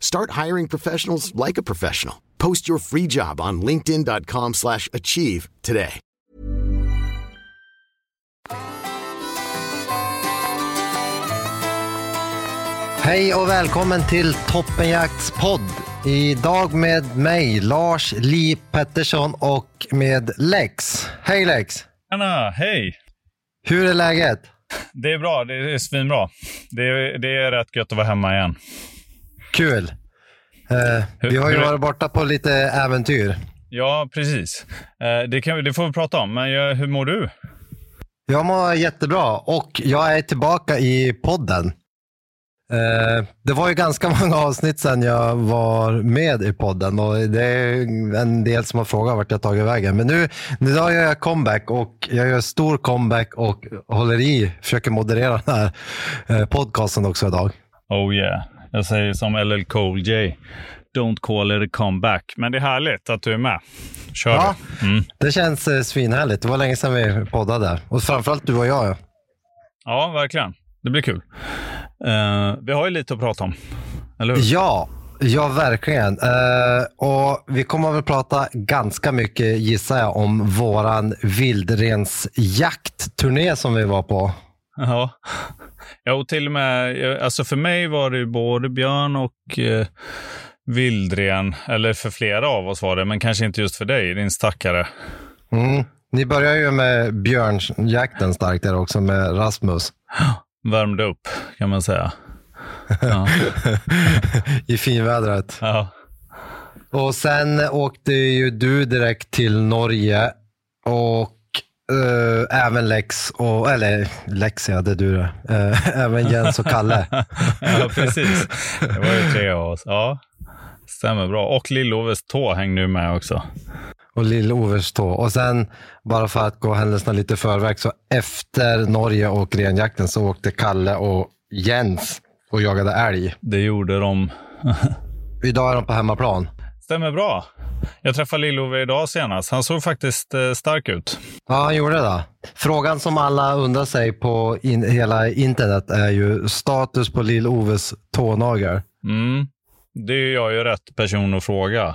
Start hiring professionals like a professional. Post your free job on linkedin.com/achieve slash achieve today. Hej och välkommen till Toppenjakts podd. Idag med mig, Lars Li Pettersson och med Lex. Hej Lex! Tjena, hej! Hur är läget? Det är bra, det är svinbra. Det är, det är rätt gött att vara hemma igen. Kul. Eh, vi har ju hur- varit borta på lite äventyr. Ja, precis. Eh, Det, kan, det får vi prata om, men jag, hur mår du? Jag mår jättebra och jag är tillbaka i podden. Eh, det var ju ganska många avsnitt sedan jag var med i podden och det är en del som har frågat vart jag tagit vägen. Men nu, nu gör jag comeback och jag gör stor comeback och håller i, försöker moderera den här eh, podcasten också idag. Oh yeah. Jag säger som LL Cool J. Don't call it a comeback. Men det är härligt att du är med. Kör Ja. du. Mm. Det känns eh, svinhärligt. Det var länge sedan vi poddade och framförallt du och jag. Ja, verkligen. Det blir kul. Eh, vi har ju lite att prata om. Eller hur? Ja, ja verkligen. Eh, och vi kommer väl prata ganska mycket gissar jag om våran vildrensjaktturné som vi var på. Ja. Ja, och till och med, alltså för mig var det ju både björn och eh, vildren, eller för flera av oss var det, men kanske inte just för dig, din stackare. Mm. Ni börjar ju med björnjakten starkt där också med Rasmus. Värmde upp, kan man säga. Ja. I finvädret. ja. Och sen åkte ju du direkt till Norge och eh, även Lex, och, eller Lex ja, det är du det. Eh, även Jens och Kalle. ja, precis. Det var ju tre av oss. Ja, stämmer bra. Och Lill-Oves tå hängde ju med också. och Lill-Oves tå. Och sen, bara för att gå händelserna lite förväg, så efter Norge och renjakten så åkte Kalle och Jens och jagade älg. Det gjorde de. Idag är de på hemmaplan. Stämmer bra. Jag träffade Lill-Ove idag senast. Han såg faktiskt eh, stark ut. Ja, han gjorde det. Frågan som alla undrar sig på in, hela internet är ju status på Lill-Oves tånagel. Mm. Det är jag ju rätt person att fråga.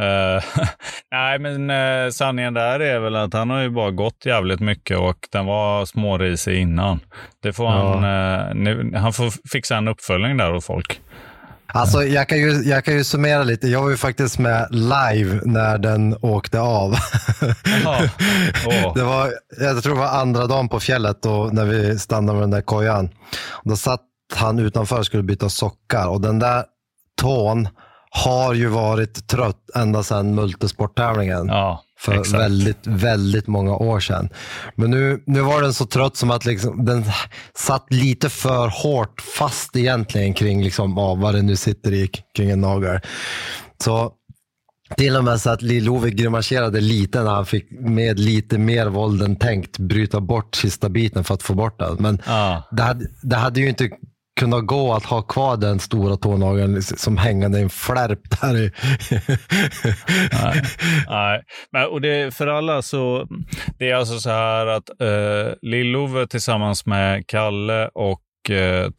Eh, nej, men uh, sanningen där är väl att han har ju bara gått jävligt mycket och den var smårisig innan. Det får han, eh, nu, han får fixa en uppföljning där åt folk. Alltså, jag kan, ju, jag kan ju summera lite. Jag var ju faktiskt med live när den åkte av. Åh. Det var, jag tror det var andra dagen på fjället och när vi stannade med den där kojan. Då satt han utanför och skulle byta sockar och den där tån har ju varit trött ända sedan multisporttävlingen. Ja, för exakt. väldigt, väldigt många år sedan. Men nu, nu var den så trött som att liksom, den satt lite för hårt fast egentligen kring liksom, ja, vad det nu sitter i kring en nagel. Så till och med så att Lill-Ove grimaserade lite när han fick med lite mer våld än tänkt bryta bort sista biten för att få bort den. Men Ja. det, hade, det hade ju inte kunna gå att ha kvar den stora tånageln som hängande i en flärp där i. Nej. Nej. Men, och det, för alla så, det är alltså så här att eh, Lill-Ove tillsammans med Kalle och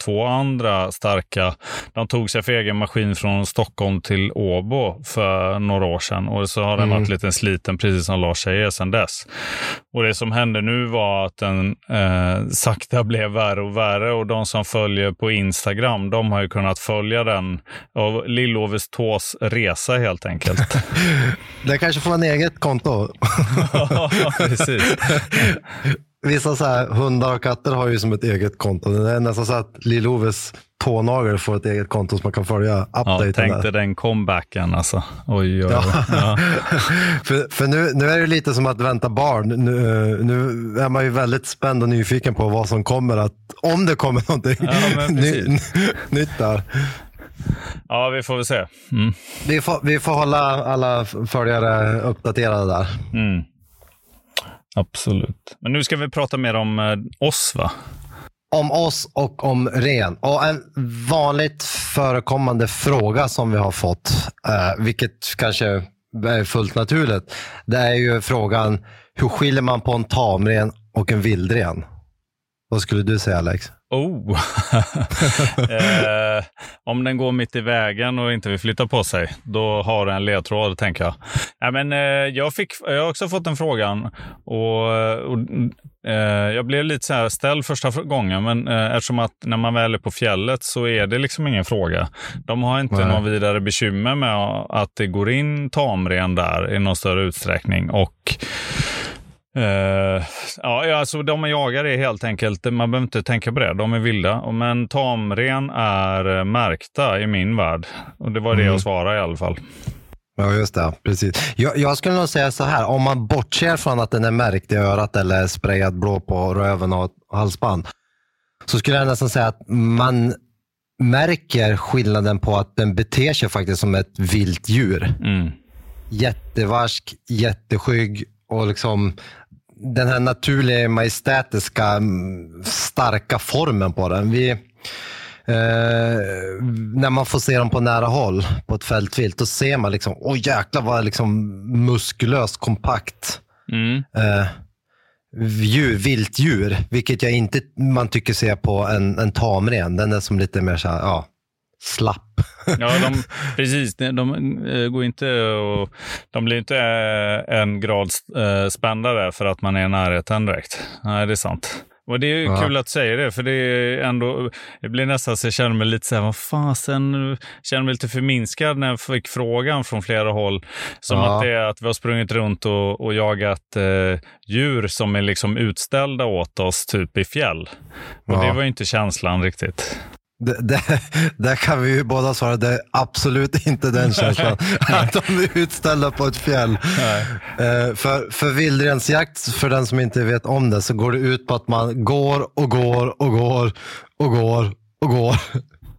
två andra starka, de tog sig för egen maskin från Stockholm till Åbo för några år sedan. Och så har den varit lite sliten, precis som Lars säger, sedan dess. Och det som hände nu var att den eh, sakta blev värre och värre och de som följer på Instagram, de har ju kunnat följa den av Lill-Oves tås resa helt enkelt. Det kanske får en eget konto. Ja, precis. Vissa så här, hundar och katter har ju som ett eget konto. Det är nästan så att Lill-Oves tånagel får ett eget konto som man kan följa updaten. Ja, tänk dig den comebacken alltså. Oj, oj, oj. Ja. för för nu, nu är det lite som att vänta barn. Nu, nu är man ju väldigt spänd och nyfiken på vad som kommer att, om det kommer någonting Ja, ny, nytt där. ja, vi får väl se. Mm. Vi får, vi får hålla alla följare uppdaterade där. Mm. Absolut. Men nu ska vi prata mer om eh, oss, va? Om oss och om ren. Och en vanligt förekommande fråga som vi har fått, eh, vilket kanske är fullt naturligt, det är ju frågan hur skiljer man på en tamren och en vildren? Vad skulle du säga Alex? Oh! eh, om den går mitt i vägen och inte vill flytta på sig, då har den en ledtråd, tänker jag. Nej, men, eh, jag, fick, jag har också fått den frågan och, och eh, jag blev lite så här ställd första gången, men eh, eftersom att när man väl är på fjället så är det liksom ingen fråga. De har inte Nej. någon vidare bekymmer med att det går in tamren där i någon större utsträckning. Och Eh, ja, alltså de man jagar är helt enkelt, man behöver inte tänka på det, de är vilda. Men tamren är eh, märkta i min värld. Och det var det jag svarade i alla fall. Ja, just det. Precis. Jag, jag skulle nog säga så här, om man bortser från att den är märkt i örat eller sprayad blå på röven och halsband, så skulle jag nästan säga att man märker skillnaden på att den beter sig faktiskt som ett vilt djur. Mm. Jättevarsk, jätteskygg och liksom den här naturliga majestätiska mm, starka formen på den. Vi, eh, när man får se dem på nära håll på ett fältvilt, då ser man liksom, åh jäklar vad liksom muskulöst kompakt Mm. eh, djur, viltdjur, vilket jag inte man tycker ser på en, en tamren. Den är som lite mer så här, ja, slapp. Ja, de, precis. De, de eh, går inte och, de blir inte eh, en grad eh, spändare för att man är i närheten direkt. Nej, det är sant. Och det är ju Ja. kul att säga det, för det är ändå, det blir nästan så jag känner mig lite så här, vad fasen, känner mig lite förminskad när jag fick frågan från flera håll. Som Ja. att det är att vi har sprungit runt och, och jagat eh, djur som är liksom utställda åt oss, typ i fjäll. Och Ja. det var ju inte känslan riktigt. Där kan vi ju båda svara, det är absolut inte den känslan. att de är utställda på ett fjäll. Eh, för, för vildrensjakt, för den som inte vet om det, så går det ut på att man går och går och går och går och går.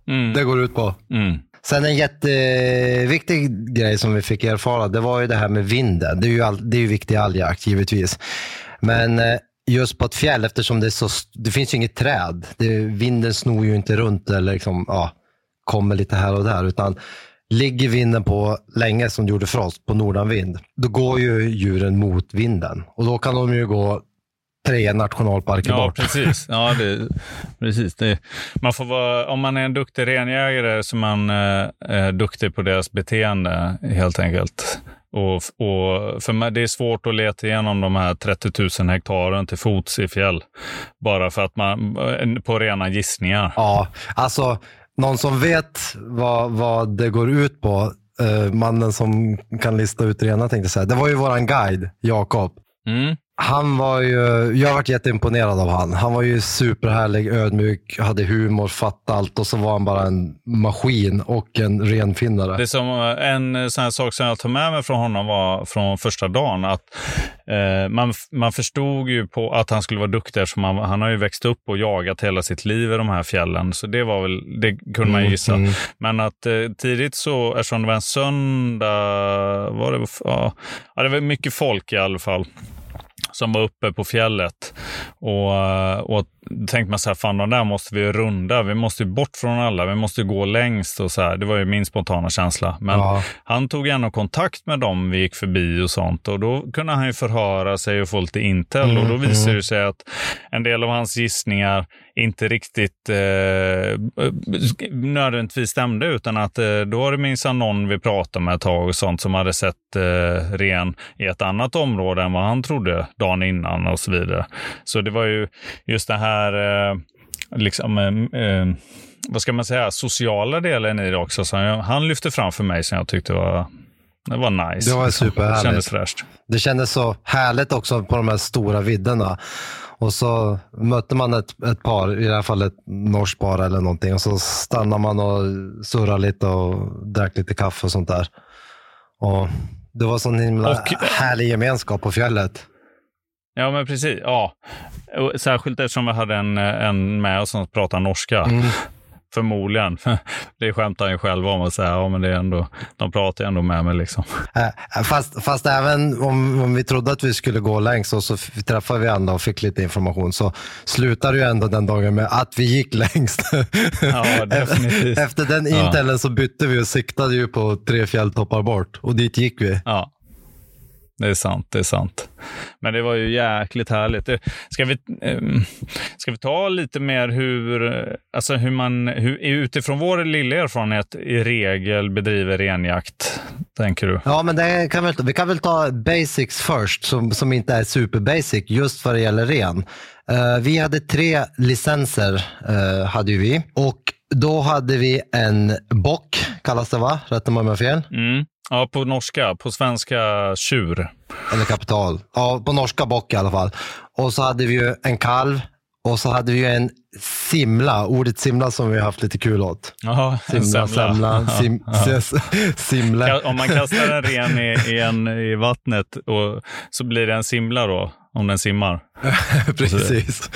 Mm. Det går ut på. Mm. Sen en jätteviktig grej som vi fick erfara, det var ju det här med vinden. Det är ju, all, det är ju viktigt i all jakt givetvis. Men eh, just på ett fjäll, eftersom det är så, det finns ju inget träd. Det, vinden snor ju inte runt eller liksom, ja, kommer lite här och där. Utan ligger vinden på länge som det gjorde för oss, på nordanvind, då går ju djuren mot vinden. Och då kan de ju gå tre nationalparker Ja, bort. precis. Ja, det, precis. Det, man får vara, om man är en duktig renjägare så är man eh, eh, duktig på deras beteende helt enkelt. Och, och för mig, det är svårt att leta igenom de här 30 000 hektaren till fots i fjäll. Bara för att man, eh, på rena gissningar. Ja, alltså någon som vet vad, vad det går ut på, eh, mannen som kan lista ut rena tänkte jag säga. Det var ju våran guide, Jakob. Mm. Han var ju, jag har varit jätteimponerad av han. Han var ju superhärlig, ödmjuk, hade humor, fattade allt och så var han bara en maskin och en renfinnare. Det som, eh, en eh, sån här sak som jag tar med mig från honom var från första dagen att eh, man, man förstod ju på att han skulle vara duktig eftersom han, han har ju växt upp och jagat hela sitt liv i de här fjällen. Så det var väl, det kunde man ju gissa. Mm, Men att eh, tidigt så, eftersom det var en söndag, var det, ja, det var mycket folk i alla fall som var uppe på fjället. Och, eh, och tänkte man så här, fan de där måste vi runda. Vi måste ju bort från alla. Vi måste gå längst och så här. Det var ju min spontana känsla. Men Ja. han tog ändå kontakt med dem vi gick förbi och sånt. Och då kunde han ju förhöra sig och få lite intel. och då visade det sig att en del av hans gissningar inte riktigt eh, nödvändigtvis stämde. Utan att eh, då var det minsann någon vi pratade med ett tag och sånt som hade sett eh, ren i ett annat område än vad han trodde dagen innan och så vidare. Så det var ju just det här eh, liksom, eh, eh, vad ska man säga, sociala delen i det också. Så han, han lyfte fram för mig som jag tyckte var Det var nice. Det var superhärligt. Det kändes fräscht. Det kändes så härligt också på de här stora vidderna. Och så mötte man ett, ett par, i det här fallet ett norskt par eller någonting. Och så stannade man och surrade lite och drack lite kaffe och sånt där. Och det var sån himla Och- härlig gemenskap på fjället. Ja, men precis. Ja. Särskilt eftersom vi hade en, en med oss som pratar norska. Mm. Förmodligen. Det skämtar han ju själv om att säga. Ja, men det är ändå, de pratar ju ändå med mig. Liksom. Äh, Fast, fast även om, om vi trodde att vi skulle gå längst och så träffade vi andra och fick lite information så slutade ju ändå den dagen med att vi gick längst. Ja, definitivt. Efter den Ja. intellen så bytte vi och siktade ju på tre fjälltoppar bort och dit gick vi. Ja, det är sant. Det är sant. Men det var ju jäkligt härligt. Ska vi, ehm, ska vi ta lite mer hur, alltså hur man hur, utifrån vår lilla erfarenhet i regel bedriver renjakt, tänker du? Ja, men det kan vi, vi kan väl ta basics först, som, som inte är super basic, just vad det gäller ren. Eh, vi hade tre licenser, eh, hade vi. Och då hade vi en bock, kallas det va? Mig om jag har fel? Mm. Ja, på norska. På svenska tjur. Eller kapital. Ja, på norska bock i alla fall. Och så hade vi ju en kalv och så hade vi ju en simla, ordet simla som vi har haft lite kul åt. En Simla, semla. sim. Ka- Om man kastar en ren i, i, en, i vattnet och, så blir det en simla då, om den simmar. Precis.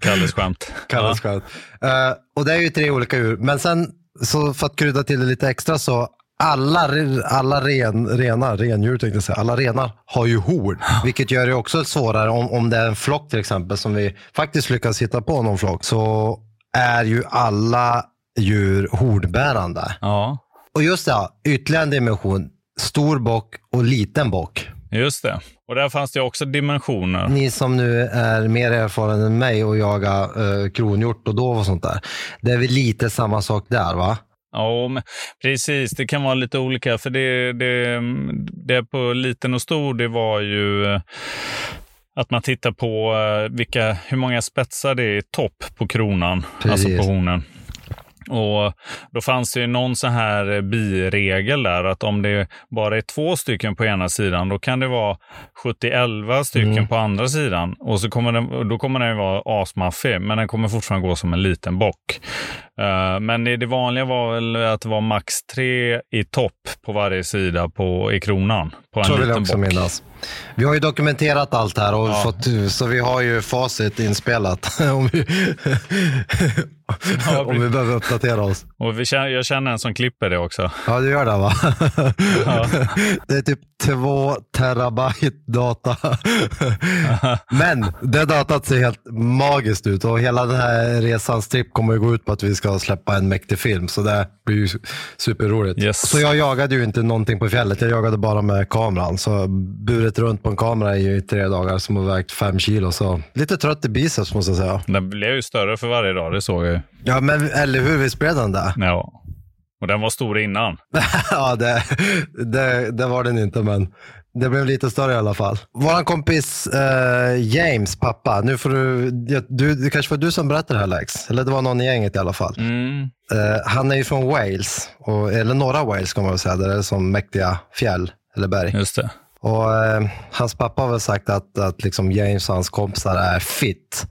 Kalles skämt. Kallas Ja. skönt. Eh, och det är ju tre olika djur. Men sen, så för att krydda till det lite extra så alla, alla ren, renar, rendjur tänkte jag säga, alla renar har ju horn. Vilket gör det också svårare om, om det är en flock till exempel som vi faktiskt lyckas hitta på någon flock. Så är ju alla djur hornbärande. ja, Och just det, ytterligare en dimension. Stor bock och liten bock. just det. Och där fanns det också dimensioner. Ni som nu är mer erfaren än mig och jaga eh, kronhjort och dov och sånt där. Det är väl lite samma sak där va? Ja, precis. Det kan vara lite olika. För det, det, det på liten och stor, det var ju eh, att man tittar på eh, vilka, hur många spetsar det är i topp på kronan, alltså Precis. på hornen. Och då fanns det ju någon så här biregel där att om det bara är två stycken på ena sidan, då kan det vara 70-11 stycken Mm. på andra sidan. Och så kommer den, då kommer den vara asmaffig, men den kommer fortfarande gå som en liten bock. Eh, men det, det vanliga var väl att det var max tre i topp på varje sida på, i kronan. På en Så vill jag liten också bock. minnas. Vi har ju dokumenterat allt här och Ja. fått, så vi har ju facit inspelat om vi, Ja, om vi behöver uppdatera oss. Och vi känner, jag känner en som klipper det också. Ja, du gör det va? Ja. Det är typ två terabyte data. Men det datat ser helt magiskt ut och hela den här resans tripp kommer ju gå ut på att vi ska släppa en mäktig film. Så det blir ju superroligt. Yes. Så jag jagade ju inte någonting på fjället. Jag jagade bara med kameran. Så buret runt på en kamera i tre dagar som har vägt fem kilo. Så lite trött i biceps måste jag säga. Den blev ju större för varje dag, det såg jag ju. Ja, men eller hur? Visst blev den det? Ja. Och den var stor innan. ja, det, det, det var den inte, men det blev lite större i alla fall. Vår kompis eh, James pappa, nu får du, du, det kanske var du som berättade det här Lex, eller det var någon i gänget i alla fall. Mm. Eh, han är ju från Wales, och, eller norra Wales kan man väl säga, där det är som mäktiga fjäll eller berg. Just det. Och eh, hans pappa har väl sagt att, att liksom James och hans kompisar är fit.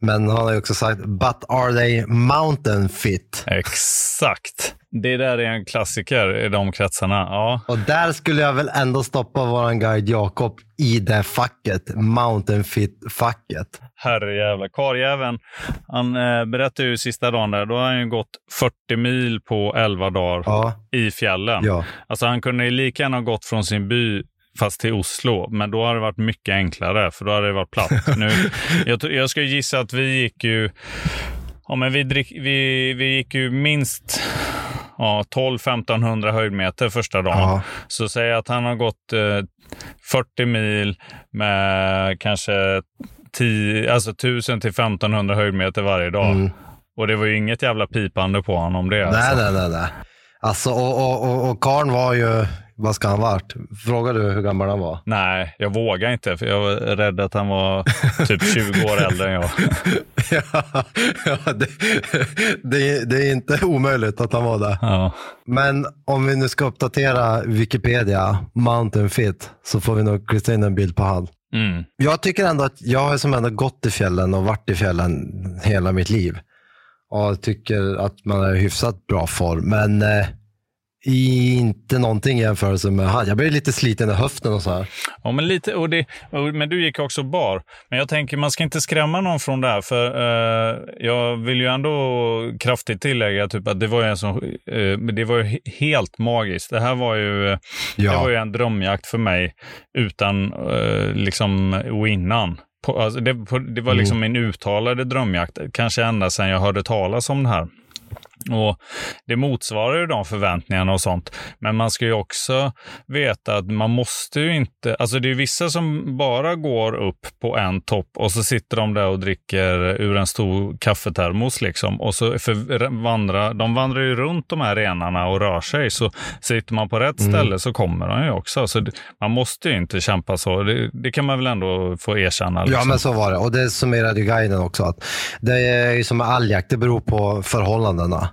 Men han har ju också sagt, but are they mountain fit? Exakt. Det där är en klassiker i de kretsarna. Ja, Och där skulle jag väl ändå stoppa våran guide Jakob i det facket, mountain fit-facket. herrejävlar. Karljäveln, han eh, berättade ju sista dagen där, då har han ju gått 40 mil på 11 dagar Ja, i fjällen. ja. Alltså han kunde ju lika gärna ha gått från sin by fast till Oslo, men då hade det varit mycket enklare, för då hade det varit platt. Nu, jag, jag skulle gissa att vi gick ju, ja, men vi, drick, vi, vi gick ju minst ja, 12-1500 höjdmeter första dagen. Ja. Så säg att han har gått eh, 40 mil med kanske 10, alltså 1000 till 1500 höjdmeter varje dag. Mm. Och det var ju inget jävla pipande på honom om det. Nej, alltså. nej, nej, nej. Alltså, och, och, och, och Karn var ju vad ska han varit? Frågade du hur gammal han var? Nej, jag vågar inte för jag var rädd att han var typ 20 år äldre än jag. ja, ja det, det, det, är inte omöjligt att han var det. Ja. Men om vi nu ska uppdatera Wikipedia, Mountain Fit, så får vi nog klistra in en bild på han. Mm. Jag tycker ändå att jag har som ändå gått i fjällen och varit i fjällen hela mitt liv. Och tycker att man är i hyfsat bra form. Men eh, inte någonting i jämförelse med han. Jag blir lite sliten i höften och så här. Ja, men lite. Och det, och, men du gick också bar. Men jag tänker, man ska inte skrämma någon från det här. För eh, jag vill ju ändå kraftigt tillägga typ, att det var ju en sån, eh, det var ju helt magiskt. Det här var ju, eh, Ja. det var ju en drömjakt för mig utan eh, liksom och innan. På, alltså det, på, det var liksom min uttalade drömjakt, kanske ända sedan jag hörde talas om det här. Och Det motsvarar ju de förväntningarna och sånt. Men man ska ju också veta att man måste ju inte... Alltså det är vissa som bara går upp på en topp och så sitter de där och dricker ur en stor kaffetermos liksom. Och så för, vandra, de vandrar ju runt de här renarna och rör sig. Så sitter man på rätt ställe så kommer de ju också. Så det, man måste ju inte kämpa så. Det, det kan man väl ändå få erkänna. Liksom. Ja, men så var det. Och det summerade ju guiden också. Att det är ju som med all jakt, det beror på förhållandena.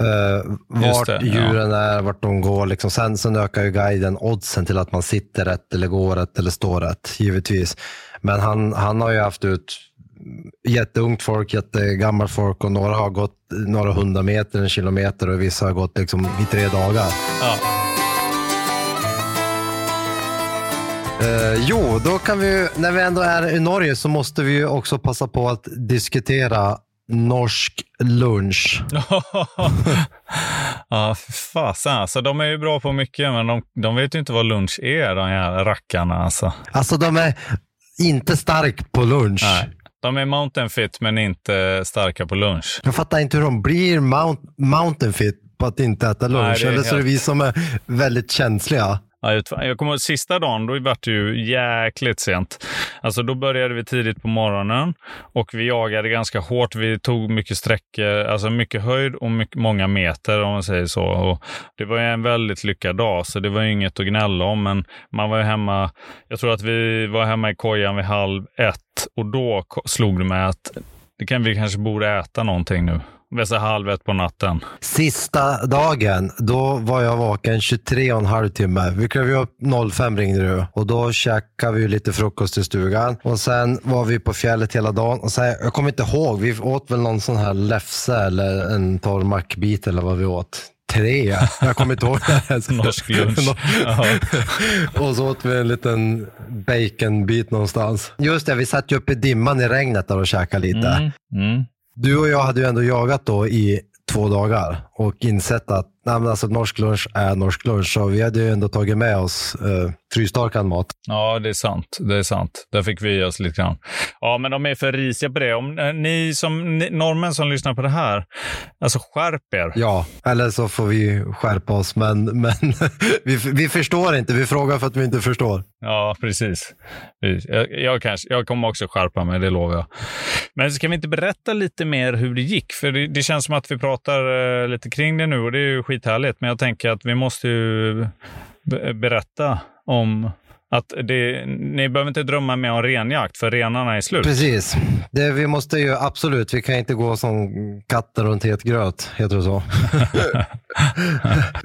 Uh, vart det, ja. djuren är, vart de går. Liksom. Sen, sen ökar ju guiden oddsen till att man sitter rätt eller går rätt eller står rätt, givetvis. Men han, han har ju haft ut jätteungt folk, jättegammalt folk och några har gått några hundra meter, en kilometer och vissa har gått liksom i tre dagar. Ja. Eh, jo, då kan vi, när vi ändå är i Norge så måste vi också passa på att diskutera norsk lunch. ja, fy fasen alltså. De är ju bra på mycket, men de, de vet ju inte vad lunch är, de här rackarna alltså. Alltså de är inte stark på lunch. Nej. De är mountain fit, men inte starka på lunch. Jag fattar inte hur de blir mount, mountain fit på att inte äta lunch. Nej, Eller så är det helt- vi som är väldigt känsliga. Jag kommer ihåg sista dagen, då var det ju jäkligt sent. Alltså då började vi tidigt på morgonen och vi jagade ganska hårt. Vi tog mycket sträckor, alltså mycket höjd och mycket, många meter om man säger så. Och det var ju en väldigt lyckad dag, så det var ju inget att gnälla om. Men man var ju hemma, jag tror att vi var hemma i kojan vid halv ett och då slog det mig att det kan vi kanske borde äta någonting nu. Så halv ett på natten. Sista dagen, då var jag vaken 23 och en halv timme. Vi klev upp 05 ringde du och då käkade vi lite frukost i stugan. Och sen var vi på fjället hela dagen. Och sen, jag kommer inte ihåg, vi åt väl någon sån här läfse eller en torr mackbit eller vad vi åt. Tre, jag kommer inte ihåg. Norsk lunch. Och så åt vi en liten baconbit någonstans. Just det, vi satt ju uppe i dimman i regnet där och käkade lite. Mm. Mm. Du och jag hade ju ändå jagat då i två dagar och insett att nej, men alltså, norsk lunch är norsk lunch. Så vi hade ju ändå tagit med oss eh, frystorkad mat. Ja, det är sant. Det är sant. Där fick vi oss lite grann. Ja, men de är för risiga på det. Om eh, ni som ni, norrmän som lyssnar på det här, alltså skärp er. Ja, eller så får vi skärpa oss. Men, men vi, vi förstår inte. Vi frågar för att vi inte förstår. Ja, precis. Precis. Jag, jag, kanske, jag kommer också skärpa mig, det lovar jag. Men ska vi inte berätta lite mer hur det gick? För det, det känns som att vi pratar eh, lite kring det nu och det är ju skithärligt. Men jag tänker att vi måste ju be- berätta om att det, ni behöver inte drömma mer om renjakt, för renarna är slut. Precis. Det, vi måste ju absolut, vi kan inte gå som katter runt het gröt. Heter det så?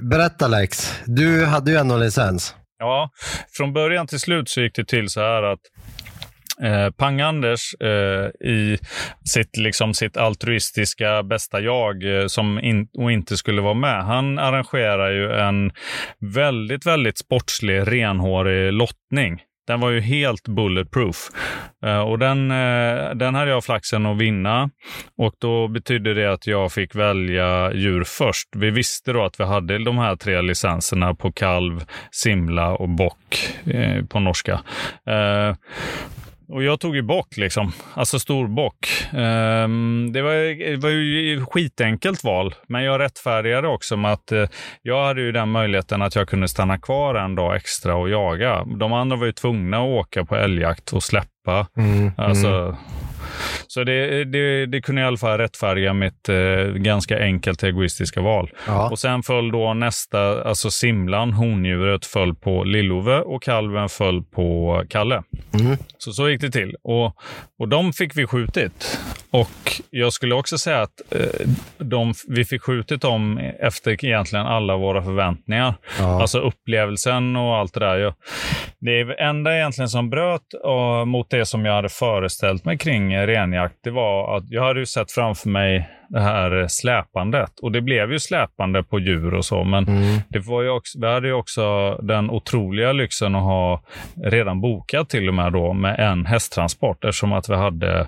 Berätta Lex, du hade ju ändå licens. Ja, från början till slut så gick det till så här att Eh, Pang-Anders eh, i sitt, liksom, sitt altruistiska bästa jag eh, som in, och inte skulle vara med. Han arrangerar ju en väldigt, väldigt sportslig, renhårig lottning. Den var ju helt bulletproof. Eh, och den, eh, den hade jag flaxen att vinna. Och då betydde det att jag fick välja djur först. Vi visste då att vi hade de här tre licenserna på kalv, simla och bock eh, på norska. Eh, och jag tog ju bock liksom, alltså stor bock. Ehm, det, var, det var ju ett skitenkelt val, men jag rättfärdigade också med att eh, jag hade ju den möjligheten att jag kunde stanna kvar en dag extra och jaga. De andra var ju tvungna att åka på älgjakt och släppa. Mm, Alltså, Så det, det, det kunde i alla fall rättfärdiga mitt eh, ganska enkelt egoistiska val. Ja. Och sen föll då nästa, alltså simlan, hondjuret, föll på Lillove och kalven föll på Kalle. Mm. Så så gick det till. Och, och de fick vi skjutit. Och jag skulle också säga att eh, de, vi fick skjutit dem efter egentligen alla våra förväntningar. Ja. Alltså upplevelsen och allt det där. Jag, det är enda egentligen som bröt uh, mot det som jag hade föreställt mig kring renjakt, det var att jag hade ju sett framför mig det här släpandet. Och det blev ju släpande på djur och så, men Mm. det var ju också, vi hade ju också den otroliga lyxen att ha redan bokat till och med då med en hästtransport eftersom att vi hade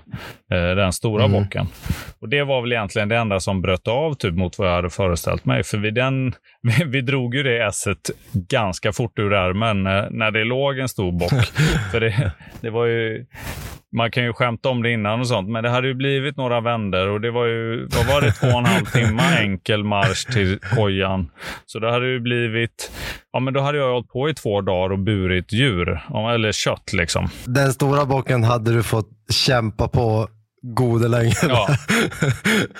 eh, den stora Mm. bocken. Och det var väl egentligen det enda som bröt av typ mot vad jag hade föreställt mig. För vid den, vi, vi drog ju det esset ganska fort ur ärmen när, när det låg en stor bock. För det, det var ju, man kan ju skämta om det innan och sånt, men det hade ju blivit några vänder och det var ju, då var det, två och en halv timme enkel marsch till kojan. Så det hade ju blivit, ja men då hade jag hållit på i två dagar och burit djur, eller kött liksom. Den stora bocken hade du fått kämpa på gode länge. Ja.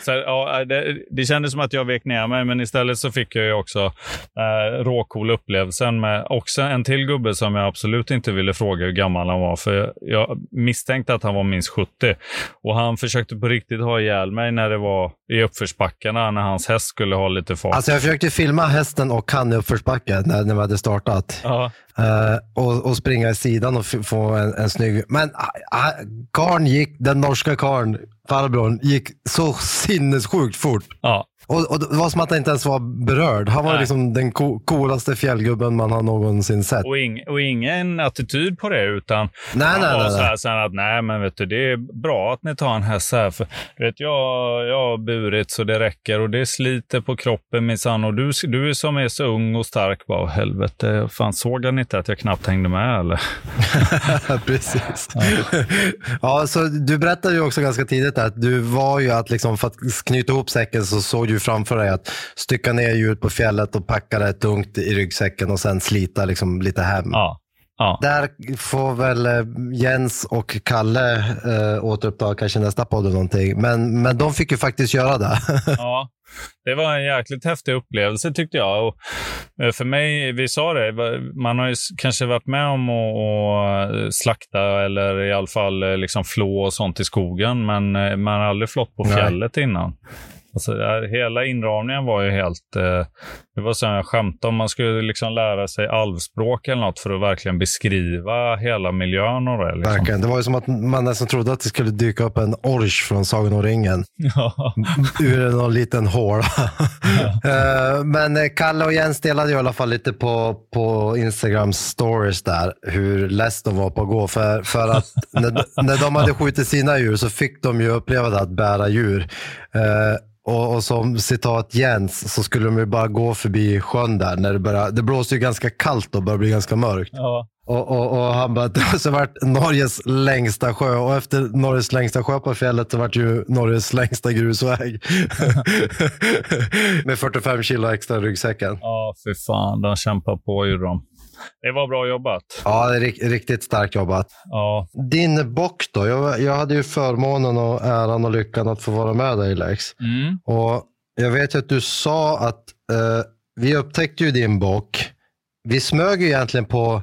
Så, ja, det, det kändes som att jag vek ner mig, men istället så fick jag ju också eh, råcool upplevelsen med också en till gubbe som jag absolut inte ville fråga hur gammal han var, för jag misstänkte att han var minst 70. Och han försökte på riktigt ha ihjäl mig när det var i uppförsbackarna, när hans häst skulle ha lite fart. Alltså jag försökte filma hästen och han i uppförsbacken när, när vi hade startat. ja. Eh, och, och springa i sidan och få en, en snygg... Men uh, karn gick, den norska karn, farbrorn, gick så sinnessjukt fort. Ja. Och, och det var som att han inte ens var berörd. Han var Nej. liksom den co coolaste fjällgubben man har någonsin sett. Och, ing, och ingen attityd på det, utan Nej, han nej, var nej, så här sen att nej, men vet du, det är bra att ni tar en häst här. För du vet, jag, jag har burit så det räcker och det sliter på kroppen minsann. Och du, du som är så ung och stark, bara helvete, fan såg han inte att jag knappt hängde med eller? Precis. Ja. så du berättade ju också ganska tidigt att du var ju att liksom, för att knyta ihop säcken så såg du framför dig att stycka ner djuret på fjället och packa det tungt i ryggsäcken och sen slita liksom lite hem. Ja. Ja. Där får väl eh, Jens och Kalle eh, återuppta kanske nästa podd eller någonting. Men, men de fick ju faktiskt göra det. Ja, det var en jäkligt häftig upplevelse tyckte jag. Och eh, för mig, vi sa det, man har ju kanske varit med om att slakta eller i alla fall liksom flå och sånt i skogen, men man har aldrig flått på Nej. fjället innan. Alltså, det här, hela inramningen var ju helt... Eh, det var som jag skämtade om. Man skulle liksom lära sig alvspråk eller något för att verkligen beskriva hela miljön och det. Liksom. Verkligen. Det var ju som att man nästan trodde att det skulle dyka upp en orch från Sagan om ringen. Ja. ur någon liten håla. Eh, Men eh, Kalle och Jens delade ju i alla fall lite på, på Instagram stories där hur less de var på att gå. För, för att när, när de hade skjutit sina djur så fick de ju uppleva det att bära djur. Eh, och, och som citat Jens så skulle de ju bara gå förbi sjön där. När det, började, det blåste ju ganska kallt och började bli ganska mörkt. Ja. Och, och, och han bara, det har så varit Norges längsta sjö och efter Norges längsta sjö på fjället så vart ju Norges längsta grusväg. Med 45 kilo extra i ryggsäcken. ja, för fan. De kämpar på ju de. Det var bra jobbat. Ja, det är rik- riktigt starkt jobbat. Ja, Din bock då? Jag, jag hade ju förmånen och äran och lyckan att få vara med dig Lex. mm. Och jag vet ju att du sa att eh, vi upptäckte ju din bock. Vi smög ju egentligen på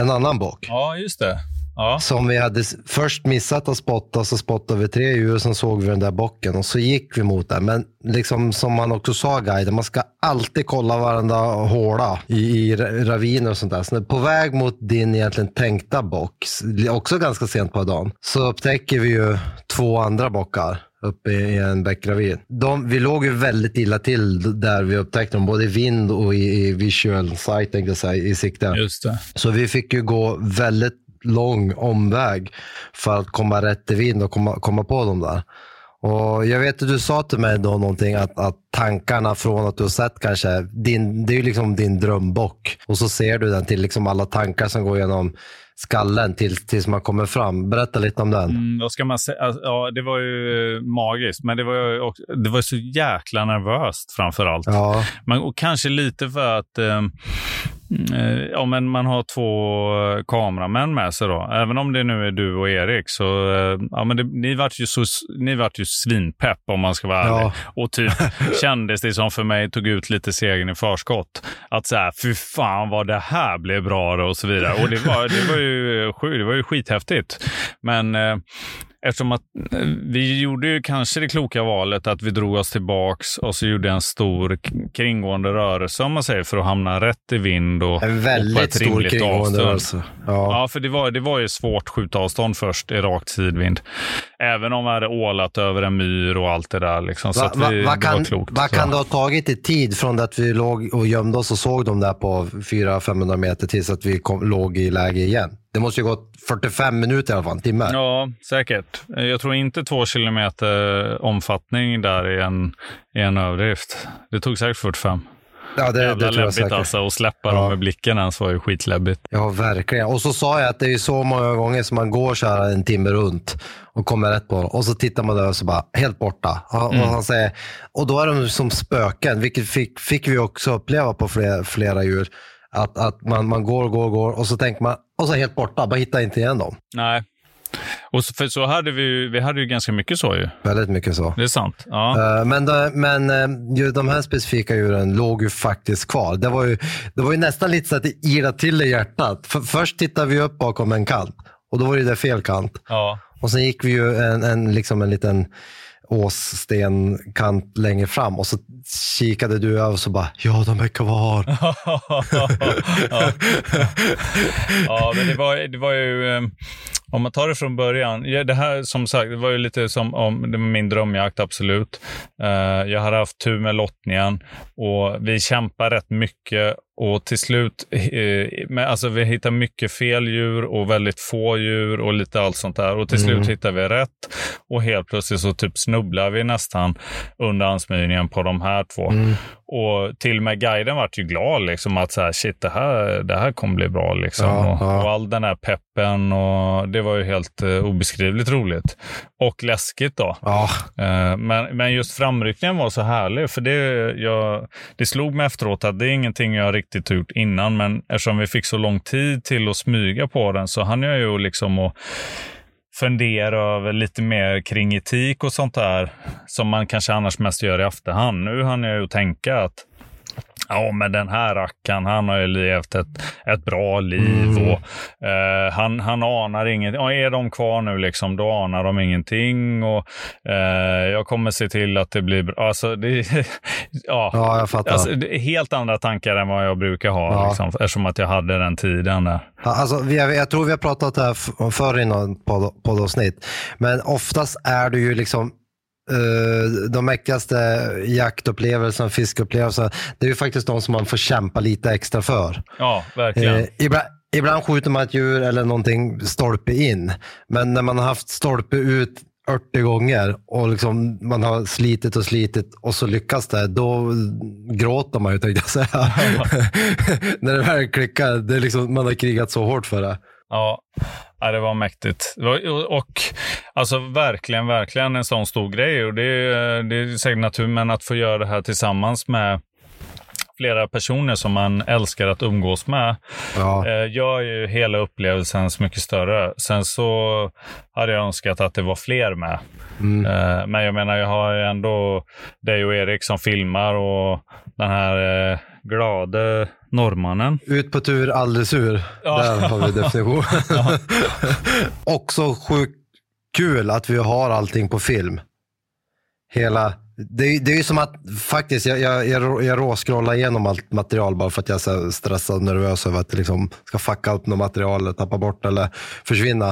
en annan bock. ja just det. Ja. Som vi hade först missat att spotta, så spottade vi tre djur och sen såg vi den där bocken och så gick vi mot den. Men liksom som man också sa guiden, man ska alltid kolla varenda håla i, i ra- raviner och sånt där. Så på väg mot din egentligen tänkta bock, också ganska sent på dagen, så upptäcker vi ju två andra bockar uppe i en bäckravin. De, vi låg ju väldigt illa till där vi upptäckte dem, både i vind och i, i visual sight, tänkte jag säga, i sikte. Just det. Så vi fick ju gå väldigt lång omväg för att komma rätt i vind och komma, komma på dem där. Och jag vet att du sa till mig då någonting att, att tankarna från att du har sett kanske, din, det är ju liksom din drömbock. Och så ser du den till liksom alla tankar som går genom skallen tills, tills man kommer fram. Berätta lite om den. Mm, ska man säga? Alltså, Ja, det var ju magiskt, men det var ju också, det var så jäkla nervöst framför allt. Ja, Men, och kanske lite för att eh, ja, men man har två kameramän med sig då. Även om det nu är du och Erik så eh, ja, men det, ni vart ju, så, ni vart ju svinpepp om man ska vara ärlig. Ja. Och typ kändes det som för mig tog ut lite segern i förskott. Att så här, fy fan vad det här blev bra då och så vidare. Och det var, det var, ju, det var ju skithäftigt. Men eh, eftersom att eh, vi gjorde ju kanske det kloka valet att vi drog oss tillbaks och så gjorde en stor kringgående rörelse om man säger för att hamna rätt i vind och, en väldigt och på ett stor rimligt kringgående avstånd. rörelse. Ja. ja, för det var, det var ju svårt skjutavstånd först i rakt sidvind. Även om vi hade ålat över en myr och allt det där. Liksom, så va, vi, vad kan, klokt, vad kan det ha tagit i tid från att vi låg och gömde oss och såg dem där på 400-500 meter tills att vi kom, låg i läge igen? Det måste ju gått 45 minuter i alla fall, en timme. Ja, säkert. Jag tror inte två kilometer omfattning där är en, är en överdrift. Det tog säkert 45. Ja, det, Jävla det jag säkert. alltså. Att släppa ja. dem med blicken ens var ju skitläbbigt. Ja, verkligen. Och så sa jag att det är så många gånger som man går så här en timme runt och kommer rätt på Och så tittar man där och så bara, helt borta. Och, mm. och, han säger, och då är de som spöken, vilket fick, fick vi också uppleva på flera, flera djur. Att, att man, man går, går, går och så tänker man, och så helt borta, bara hittar inte igen dem. Nej. Och så, för så hade vi, vi hade ju ganska mycket så ju. Väldigt mycket så. Det är sant. Ja. Uh, men de, men uh, de här specifika djuren låg ju faktiskt kvar. Det var ju, det var ju nästan lite så att det irrade till i hjärtat. För, först tittade vi upp bakom en kant och då var det fel kant. Ja. Och sen gick vi ju en, en, liksom en liten åsstenkant längre fram och så kikade du över och så bara, ja de är kvar. ja. ja, men det var, det var ju, eh, om man tar det från början, ja, det här som sagt, det var ju lite som om det var min drömjakt, absolut. Uh, jag hade haft tur med lottningen och vi kämpar rätt mycket och till slut, eh, med, alltså vi hittar mycket fel djur och väldigt få djur och lite allt sånt där. Och till mm. slut hittar vi rätt och helt plötsligt så typ snubblar vi nästan under ansmyningen på de här två. Mm. Och till och med guiden vart ju glad liksom att så här, shit, det här, det här kommer bli bra liksom. Ja, och, ja. och, all den här peppen och det var ju helt uh, obeskrivligt roligt. Och läskigt då. Ja. Uh, men, men just framryckningen var så härlig för det, jag, det slog mig efteråt att det är ingenting jag riktigt gjort innan, men eftersom vi fick så lång tid till att smyga på den så hann jag ju liksom att fundera över lite mer kring etik och sånt där som man kanske annars mest gör i efterhand. Nu hann jag ju tänka att Ja, men den här rackaren, han har ju levt ett, ett bra liv mm. och eh, han, han anar ingenting. Ja, är de kvar nu, liksom, då anar de ingenting och eh, jag kommer se till att det blir bra. Alltså, det, ja, ja, jag fattar. Alltså, helt andra tankar än vad jag brukar ha, ja. liksom, eftersom att jag hade den tiden där. Alltså, vi, jag tror vi har pratat det här förr i något poddavsnitt, men oftast är det ju liksom Uh, de mäktigaste jaktupplevelserna, fiskeupplevelserna, det är ju faktiskt de som man får kämpa lite extra för. Ja, verkligen. Uh, ibland, ibland skjuter man ett djur eller någonting stolpe in, men när man har haft stolpe ut 80 gånger och liksom man har slitit och slitit och så lyckas det, då gråter man ju tänkte jag säga. när det väl klickar, det är liksom, man har krigat så hårt för det. Ja, det var mäktigt. Och alltså verkligen, verkligen en sån stor grej. Och det, är, det är säkert natur, men att få göra det här tillsammans med flera personer som man älskar att umgås med ja. eh, gör ju hela upplevelsen så mycket större. Sen så hade jag önskat att det var fler med. Mm. Eh, men jag menar, jag har ju ändå dig och Erik som filmar och den här eh, glade norrmannen. Ut på tur, aldrig sur. Ja. Där har vi definition. Också sjukt kul att vi har allting på film. Hela, det, det är ju som att faktiskt, jag, jag, jag, jag råscrollar igenom allt material bara för att jag är så stressad och nervös över att det liksom ska fucka upp något material, eller tappa bort eller försvinna.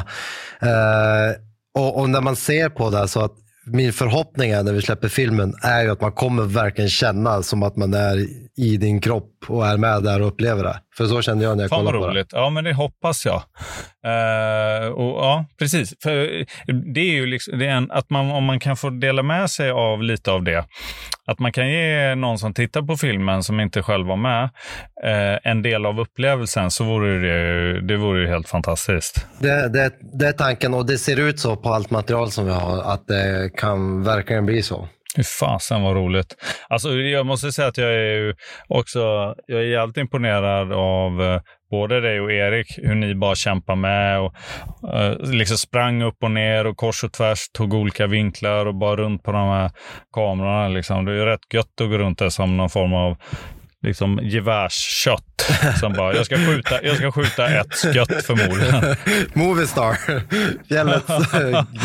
Eh, och, och, när man ser på det så att min förhoppning är när vi släpper filmen är ju att man kommer verkligen känna som att man är i din kropp och är med där och upplever det. För så kände jag när jag Fan kollade på roligt. det. Ja, men det hoppas jag. Uh, och, ja, precis. För det är ju liksom, det är en, att man, om man kan få dela med sig av lite av det. Att man kan ge någon som tittar på filmen som inte själv var med uh, en del av upplevelsen så vore det, det vore ju helt fantastiskt. Det, det, det är tanken och det ser ut så på allt material som vi har att det kan verkligen bli så. Hur fasen var roligt. Alltså, jag måste säga att jag är också jag är jävligt imponerad av eh, både dig och Erik, hur ni bara kämpar med och uh, liksom sprang upp och ner och kors och tvärs, tog olika vinklar och bara runt på de här kamerorna. Liksom. Det är ju rätt gött att gå runt där som någon form av liksom gevärskött. Som bara, jag ska skjuta, jag ska skjuta ett skött förmodligen. Moviestar, fjällets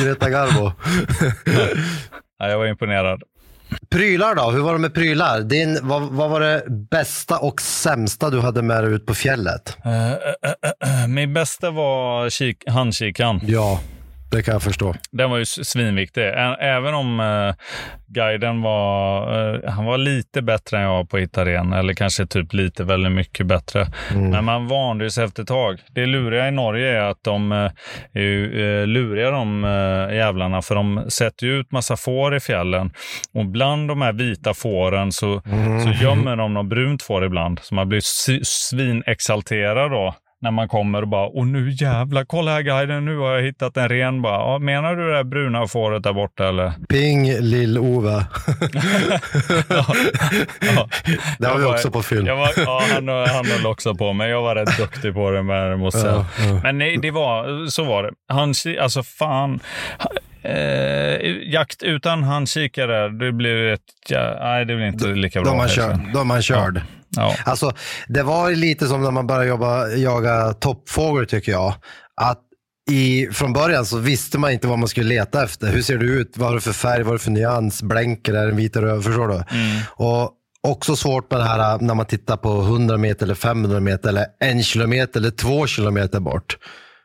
Greta Garbo. ja, jag var imponerad. Prylar då? Hur var det med prylar? Din, vad, vad var det bästa och sämsta du hade med dig ut på fjället? Uh, uh, uh, min bästa var kik, handkikan. Ja. Det kan jag förstå. Den var ju svinviktig. Även om eh, guiden var, eh, han var lite bättre än jag på att hitta ren, eller kanske typ lite väldigt mycket bättre. Mm. Men man vande sig efter ett tag. Det luriga i Norge är att de eh, är ju, eh, luriga de eh, jävlarna, för de sätter ju ut massa får i fjällen. Och bland de här vita fåren så, mm. så gömmer de något brunt får ibland. Så man blir svinexalterad då när man kommer och bara, och nu jävlar, kolla här guiden, nu har jag hittat en ren. Bara, ja, menar du det där bruna fåret där borta eller? Ping Lill-Ove. ja, ja. Det har vi också på film. Var, ja, han, han höll också på, men jag var rätt duktig på det med måste säga. Ja, ja. Men nej, det var, så var det. Han, alltså fan. Eh, jakt utan handkikare, det blir ett, ja, nej det blir inte lika bra. Då man, då man körd. Ja. Alltså, det var lite som när man började jobba, jaga toppfågel tycker jag. Att i, från början så visste man inte vad man skulle leta efter. Hur ser det ut? Vad har du för färg? Vad har du för nyans? Blänker? Är den vit eller röd? Förstår du? Mm. Och också svårt med det här när man tittar på 100 meter eller 500 meter eller en kilometer eller två kilometer bort.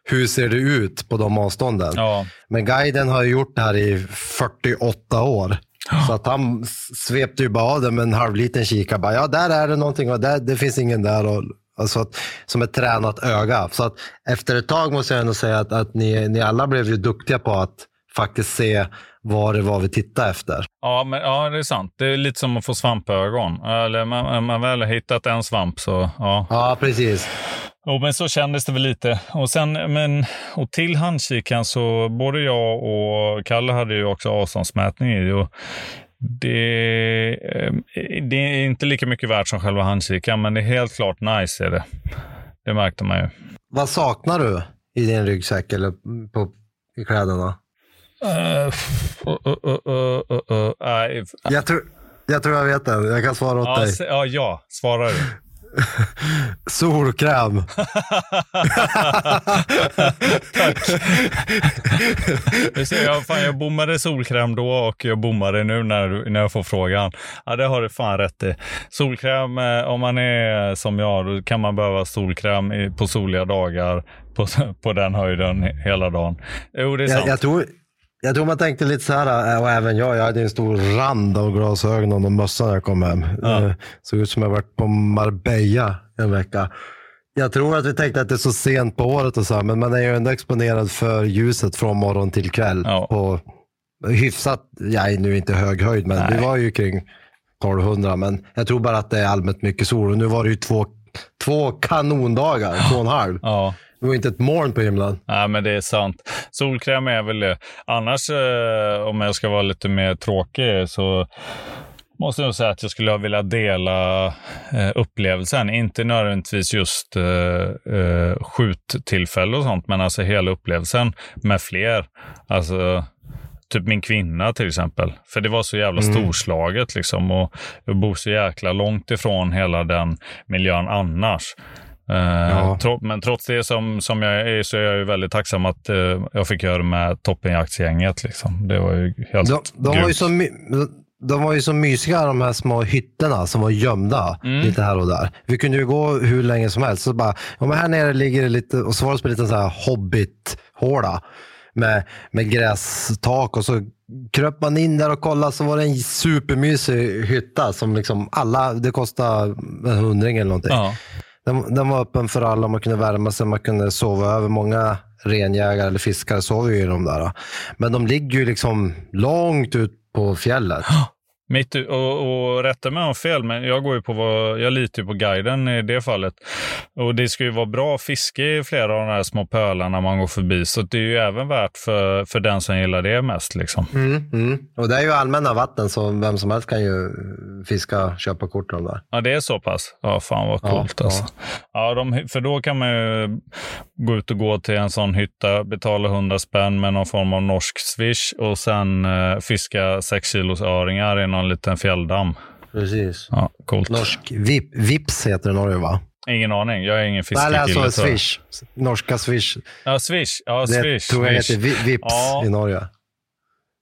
Hur ser det ut på de avstånden? Ja. Men guiden har gjort det här i 48 år. Så att han svepte ju bara av det med en halvliten kika. Bara, ja, där är det någonting och där, det finns ingen där. Och, alltså att, som ett tränat öga. Så att efter ett tag måste jag ändå säga att, att ni, ni alla blev ju duktiga på att faktiskt se vad det var vi tittade efter. Ja, men, ja, det är sant. Det är lite som att få svampögon. Eller man, man väl har hittat en svamp så ja. Ja, precis. Jo, men så kändes det väl lite. Och, sen, men, och till handkikan så både jag och Kalle hade ju också avståndsmätning i. Och det, eh, det är inte lika mycket värt som själva handkikan, men det är helt klart nice. Är det. det märkte man ju. Vad saknar du i din ryggsäck eller på, i kläderna? Uh, uh, uh, jag, tror, jag tror jag vet det. Jag kan svara åt ja, dig. Ja, ja, svara du. Solkräm. Tack. jag, fan, jag bommade solkräm då och jag bommade nu när, när jag får frågan. Ja, det har du fan rätt i. Solkräm, eh, om man är som jag, då kan man behöva solkräm på soliga dagar på, på den höjden hela dagen. Jo, det är sant. Jag, jag tror, jag tror man tänkte lite så här, eh, och även jag, jag hade en stor rand av glasögon och mössa när jag kom hem. Ja. Eh, såg ut som jag varit på Marbella en vecka. Jag tror att vi tänkte att det är så sent på året och så, men man är ju ändå exponerad för ljuset från morgon till kväll. Ja. På hyfsat, jag är nu inte hög höjd, men Nej. vi var ju kring 1200. Men jag tror bara att det är allmänt mycket sol och nu var det ju två, två kanondagar, två och en halv. Ja. Det var inte ett moln på himlen. Nej, men det är sant. Solkräm är väl det. Annars, eh, om jag ska vara lite mer tråkig, så måste jag säga att jag skulle vilja dela eh, upplevelsen. Inte nödvändigtvis just eh, eh, skjuttillfälle och sånt, men alltså hela upplevelsen med fler. Alltså, typ min kvinna till exempel. För det var så jävla mm. storslaget liksom och jag bor så jäkla långt ifrån hela den miljön annars. Ja. Uh, men trots det som, som jag är så är jag ju väldigt tacksam att uh, jag fick göra med toppenjaktsgänget. Liksom. Det var ju helt de, de var ju så de var ju så mysiga de här små hytterna som var gömda mm. lite här och där. Vi kunde ju gå hur länge som helst. Så bara, ja, men här nere ligger det lite, och så var det som en liten så här hobbit-håla med, med grästak och så kröp man in där och kollade så var det en supermysig hytta som liksom alla, det kostade en hundring eller någonting. Ja. Den, den, var öppen för alla, man kunde värma sig, man kunde sova över. Många renjägare eller fiskare sover ju i de där. Men de ligger ju liksom långt ut på fjället. Mitt, och, och rätta mig om fel, men jag går ju på vad, jag litar ju på guiden i det fallet. Och det ska ju vara bra fiske i flera av de här små pölarna man går förbi, så det är ju även värt för, för den som gillar det mest. Liksom. Mm, mm. Och det är ju allmänna vatten, så vem som helst kan ju fiska, köpa kort de där. Ja, det är så pass? Ja, fan vad coolt ja, alltså. Ja. ja de, för då kan man ju gå ut och gå till en sån hytta, betala 100 spänn med någon form av norsk swish och sen eh, fiska 6 kilos öringar i någon liten fjälldamm. Precis. Ja, coolt. Norsk vip, Vips heter det Norge va? Ingen aning. Jag är ingen fiskekille. Nej, alltså Swish. Norska Swish. Ja, Swish. Ja, Swish. Det tror jag heter Vips ja. i Norge.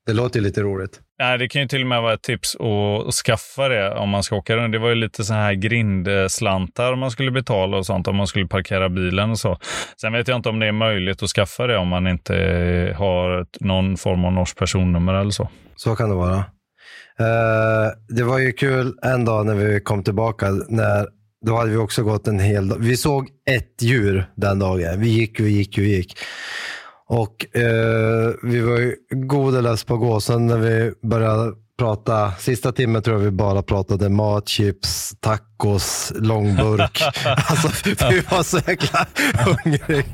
Det låter ju lite roligt. Nej, det kan ju till och med vara ett tips att, skaffa det om man ska åka runt. Det var ju lite så här grindslantar man skulle betala och sånt om man skulle parkera bilen och så. Sen vet jag inte om det är möjligt att skaffa det om man inte har någon form av norskt personnummer eller så. Så kan det vara. Eh, det var ju kul en dag när vi kom tillbaka. När, då hade vi också gått en hel dag. Vi såg ett djur den dagen. Vi gick, vi gick, vi gick. Och eh, vi var ju godelös på gåsen när vi började prata, sista timmen tror jag vi bara pratade mat, chips, tacos, långburk. alltså vi var så jäkla hungriga.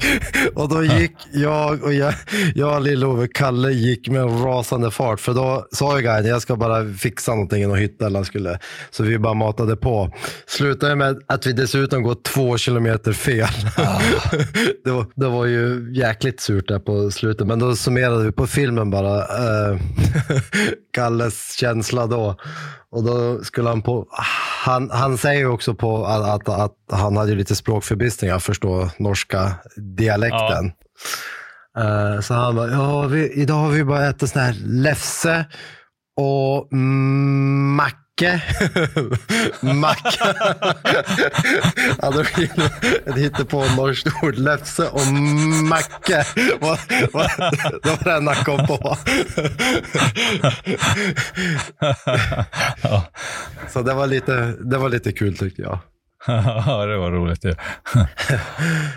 Och då gick jag och jag, jag Lill-Ove, Kalle gick med en rasande fart. För då sa ju guiden, jag ska bara fixa någonting i någon hytta eller skulle. Så vi bara matade på. Slutade med att vi dessutom går två kilometer fel. Ah. det, var, det var ju jäkligt surt där på slutet. Men då summerade vi på filmen bara. Uh, Kalles känsla då. Och då skulle han på, han, han säger också på att, att, att han hade lite språkförbistring att förstå norska dialekten. Ja. Uh, så han bara, ja, vi, idag har vi bara ätit sån här lefse och mack Macke. Macke. Han drog in ett hittepå norskt ord. Lefse och Macke. Det var det enda kom på. Så det var, lite, det var lite kul tyckte jag. Ja, det var roligt ju.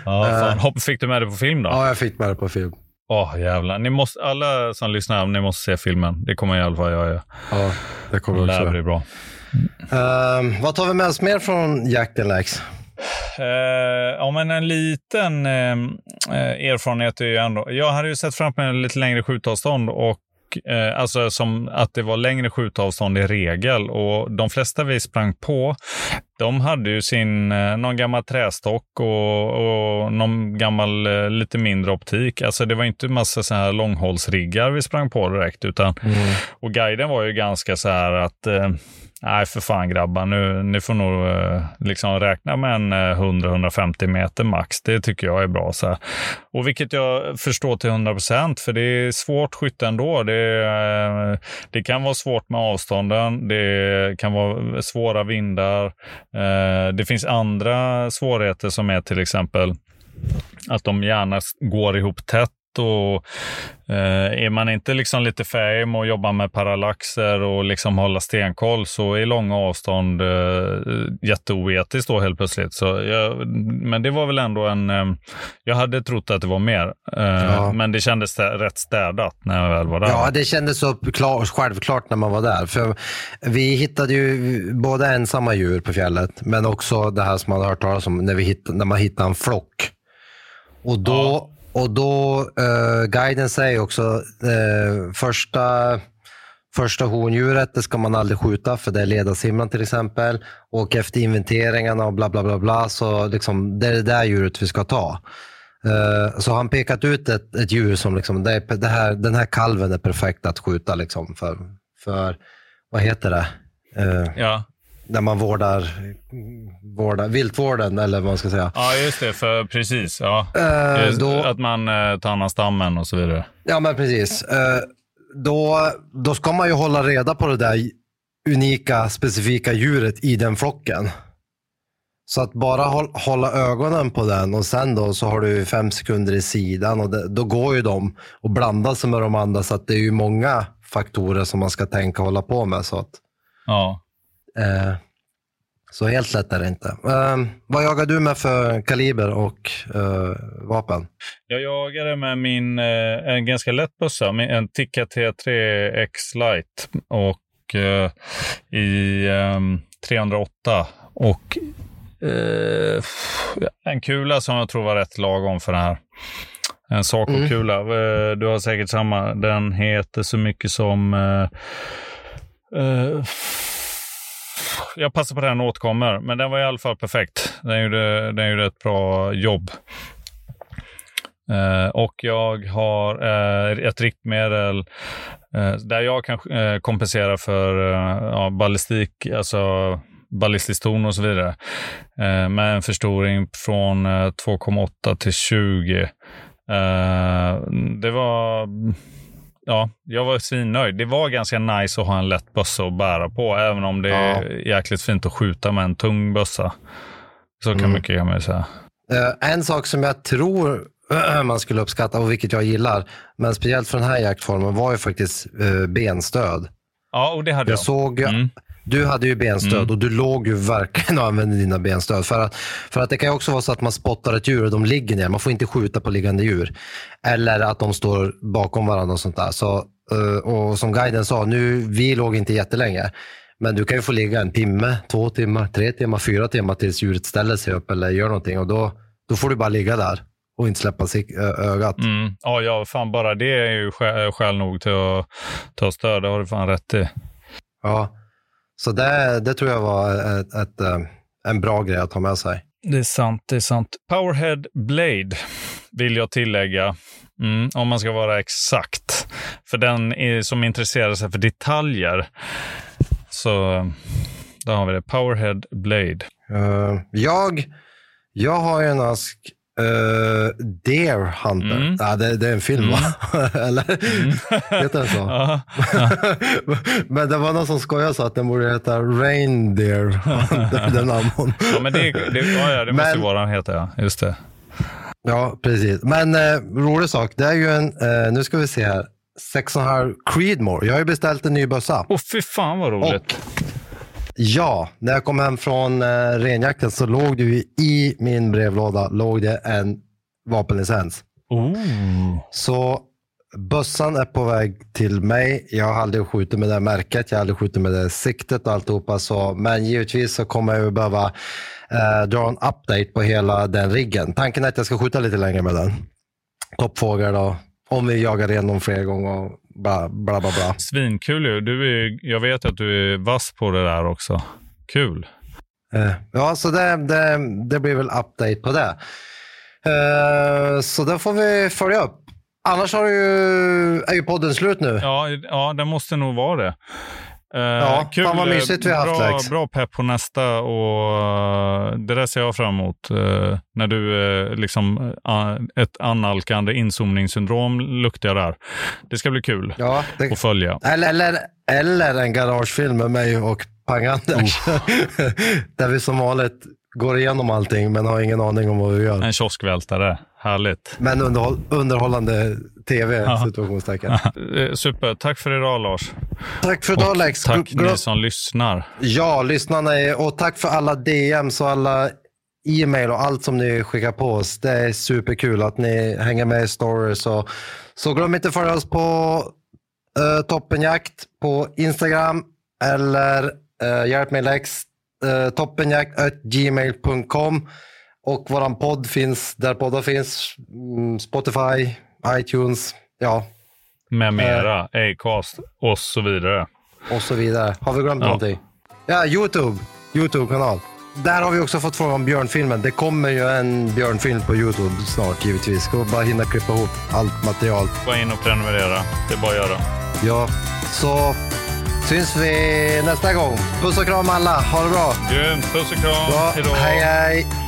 Ja, fan. Fick du med det på film då? Ja, jag fick med det på film. Åh oh, jävlar. Ni måste, alla som lyssnar, ni måste se filmen. Det kommer i alla fall jag göra. Ja, det kommer också. Det blir bra. Uh, vad tar vi med oss mer från Jack and Lax? Uh, ja, men en liten uh, erfarenhet är ju ändå... Jag hade ju sett framför mig lite längre skjutavstånd och eh, alltså som att det var längre skjutavstånd i regel. Och de flesta vi sprang på, de hade ju sin, eh, någon gammal trästock och, och någon gammal eh, lite mindre optik. Alltså det var inte massa så här långhållsriggar vi sprang på direkt. Utan, mm. Och guiden var ju ganska så här att eh, Nej, för fan grabbar, nu, ni får nog eh, liksom räkna med en eh, 100-150 meter max. Det tycker jag är bra. Så här. Och vilket jag förstår till 100 procent, för det är svårt skytte ändå. Det, eh, det kan vara svårt med avstånden, det kan vara svåra vindar. Det finns andra svårigheter som är till exempel att de gärna går ihop tätt och eh, är man inte liksom lite färg och jobbar med parallaxer och liksom hålla stenkoll så är långa avstånd eh, jätteoetiskt då helt plötsligt. Så jag, men det var väl ändå en... Eh, jag hade trott att det var mer, eh, ja. men det kändes stä rätt städat när jag väl var där. Ja, det kändes så klar, självklart när man var där. För vi hittade ju både ensamma djur på fjället, men också det här som man har hört talas om när, vi hitt, när man hittar en flock. Och då ja och då, eh, guiden säger också, eh, första, första hondjuret det ska man aldrig skjuta för det är ledarsimman till exempel. Och efter inventeringarna och bla bla bla, bla så liksom, det är det där djuret vi ska ta. Eh, så han pekat ut ett, ett djur som liksom, det, det här, den här kalven är perfekt att skjuta liksom för, för vad heter det? Eh, ja när man vårdar, vårdar viltvården eller vad man ska säga. Ja, just det. För, precis. Ja. Uh, då, att man uh, tar hand om stammen och så vidare. Ja, men precis. Uh, då, då ska man ju hålla reda på det där unika, specifika djuret i den flocken. Så att bara hålla ögonen på den och sen då så har du fem sekunder i sidan och det, då går ju de och blandar sig med de andra. Så att det är ju många faktorer som man ska tänka och hålla på med. Så att, ja. Eh, så helt lätt är det inte. Eh, vad jagar du med för kaliber och eh, vapen? Jag jagade med min, en ganska lätt bössa, en Tikka T3 X Lite. Och eh, i eh, 308. Och eh, en kula som jag tror var rätt lagom för den här. En Saco-kula. Mm. Du har säkert samma. Den heter så mycket som... Eh, eh, jag passar på den och återkommer, men den var i alla fall perfekt. Den gjorde, den gjorde ett bra jobb. Eh, och jag har eh, ett riktmedel eh, där jag kan eh, kompensera för eh, ja, ballistik, alltså ballistisk ton och så vidare. Eh, med en förstoring från 2,8 till 20. det var ja, jag var svinnöjd. Det var ganska nice att ha en lätt bössa att bära på, även om det ja. är jäkligt fint att skjuta med en tung bössa. Så kan mm. mycket jag mig säga. Uh, en sak som jag tror man skulle uppskatta och vilket jag gillar, men speciellt för den här jaktformen var ju faktiskt uh, benstöd. Ja, och det hade jag. Jag såg, mm. Du hade ju benstöd mm. och du låg ju verkligen och använde dina benstöd. För att, för att det kan ju också vara så att man spottar ett djur och de ligger ner. Man får inte skjuta på liggande djur. Eller att de står bakom varandra och sånt där. Så, eh, och som guiden sa, nu, vi låg inte jättelänge. Men du kan ju få ligga en timme, två timmar, tre timmar, fyra timmar tills djuret ställer sig upp eller gör någonting. Och då, då får du bara ligga där och inte släppa ögat. Mm. Ja, ja, fan bara det är ju skäl, skäl nog till att ta stöd. Det har du fan rätt i. Ja, så det, det tror jag var ett, ett, eh, en bra grej att ha med sig. Det är sant, det är sant. Powerhead Blade vill jag tillägga. Mm, om man ska vara exakt. För den är, som intresserar sig för detaljer. Så där har vi det. Powerhead Blade. Uh, jag, jag har ju en ask Uh, Deer Hunter. Mm. Ja, det, det, är en film, mm. va? Eller? Mm. Heter den så? men det var någon som skojade så att den borde heta Reindeer den namn. ja, men det, det, ja, det måste men, vara den heter, ja. Just det. Ja, precis. Men eh, rolig sak, det är ju en, eh, nu ska vi se här, 6,5 Creedmore. Jag har ju beställt en ny bössa. Åh, oh, fy fan vad roligt. Och, Ja, när jag kom hem från eh, renjakten så låg det ju i min brevlåda låg det en vapenlicens. Oh. Så bössan är på väg till mig. Jag har aldrig skjutit med det märket, jag har aldrig skjutit med det siktet och alltihopa. Så, men givetvis så kommer jag behöva eh, dra en update på hela den riggen. Tanken är att jag ska skjuta lite längre med den. Toppfågel och om vi jagar igenom fler gånger bla, bla, bla, bla. Svinkul ju. Du är, jag vet att du är vass på det där också. Kul. Uh, ja, så det, det, det blir väl update på det. Uh, så det får vi följa upp. Annars har ju, är ju podden slut nu. Ja, ja, den måste nog vara det. Uh, ja, kul. fan vad mysigt vi har haft bra, bra pepp på nästa och uh, det där ser jag fram emot. Uh, när du liksom ett annalkande inzoomningssyndrom luktar där. Det ska bli kul ja, det... att följa. Eller, eller, eller en garagefilm med mig och Pang-Anders. där vi som vanligt går igenom allting men har ingen aning om vad vi gör. En kioskvältare. Härligt. Men underhåll, underhållande tv, situationstecken. Eh, super. Tack för idag, Lars. Tack för idag, Lex. Tack ni som lyssnar. Ja, lyssnarna. Och tack för alla DMs och alla e-mail och allt som ni skickar på oss. Det är superkul att ni hänger med i stories. Och, så glöm inte att följa oss på uh, Toppenjakt på Instagram eller uh, hjälp mig Lex, uh, toppenjakt.gmail.com. Och våran podd finns där poddar finns. Mm, Spotify, iTunes, ja. Med mera, eh, Acast och så vidare. Och så vidare. Har vi glömt ja. någonting? Ja, YouTube. YouTube-kanal. Där har vi också fått fråga om björnfilmen. Det kommer ju en björnfilm på YouTube snart givetvis. Ska bara hinna klippa ihop allt material. Gå in och prenumerera. Det är bara att göra. Ja, så syns vi nästa gång. Puss och kram alla. Ha det bra. Grymt. Puss och kram. Bra. Hejdå. Hej, hej.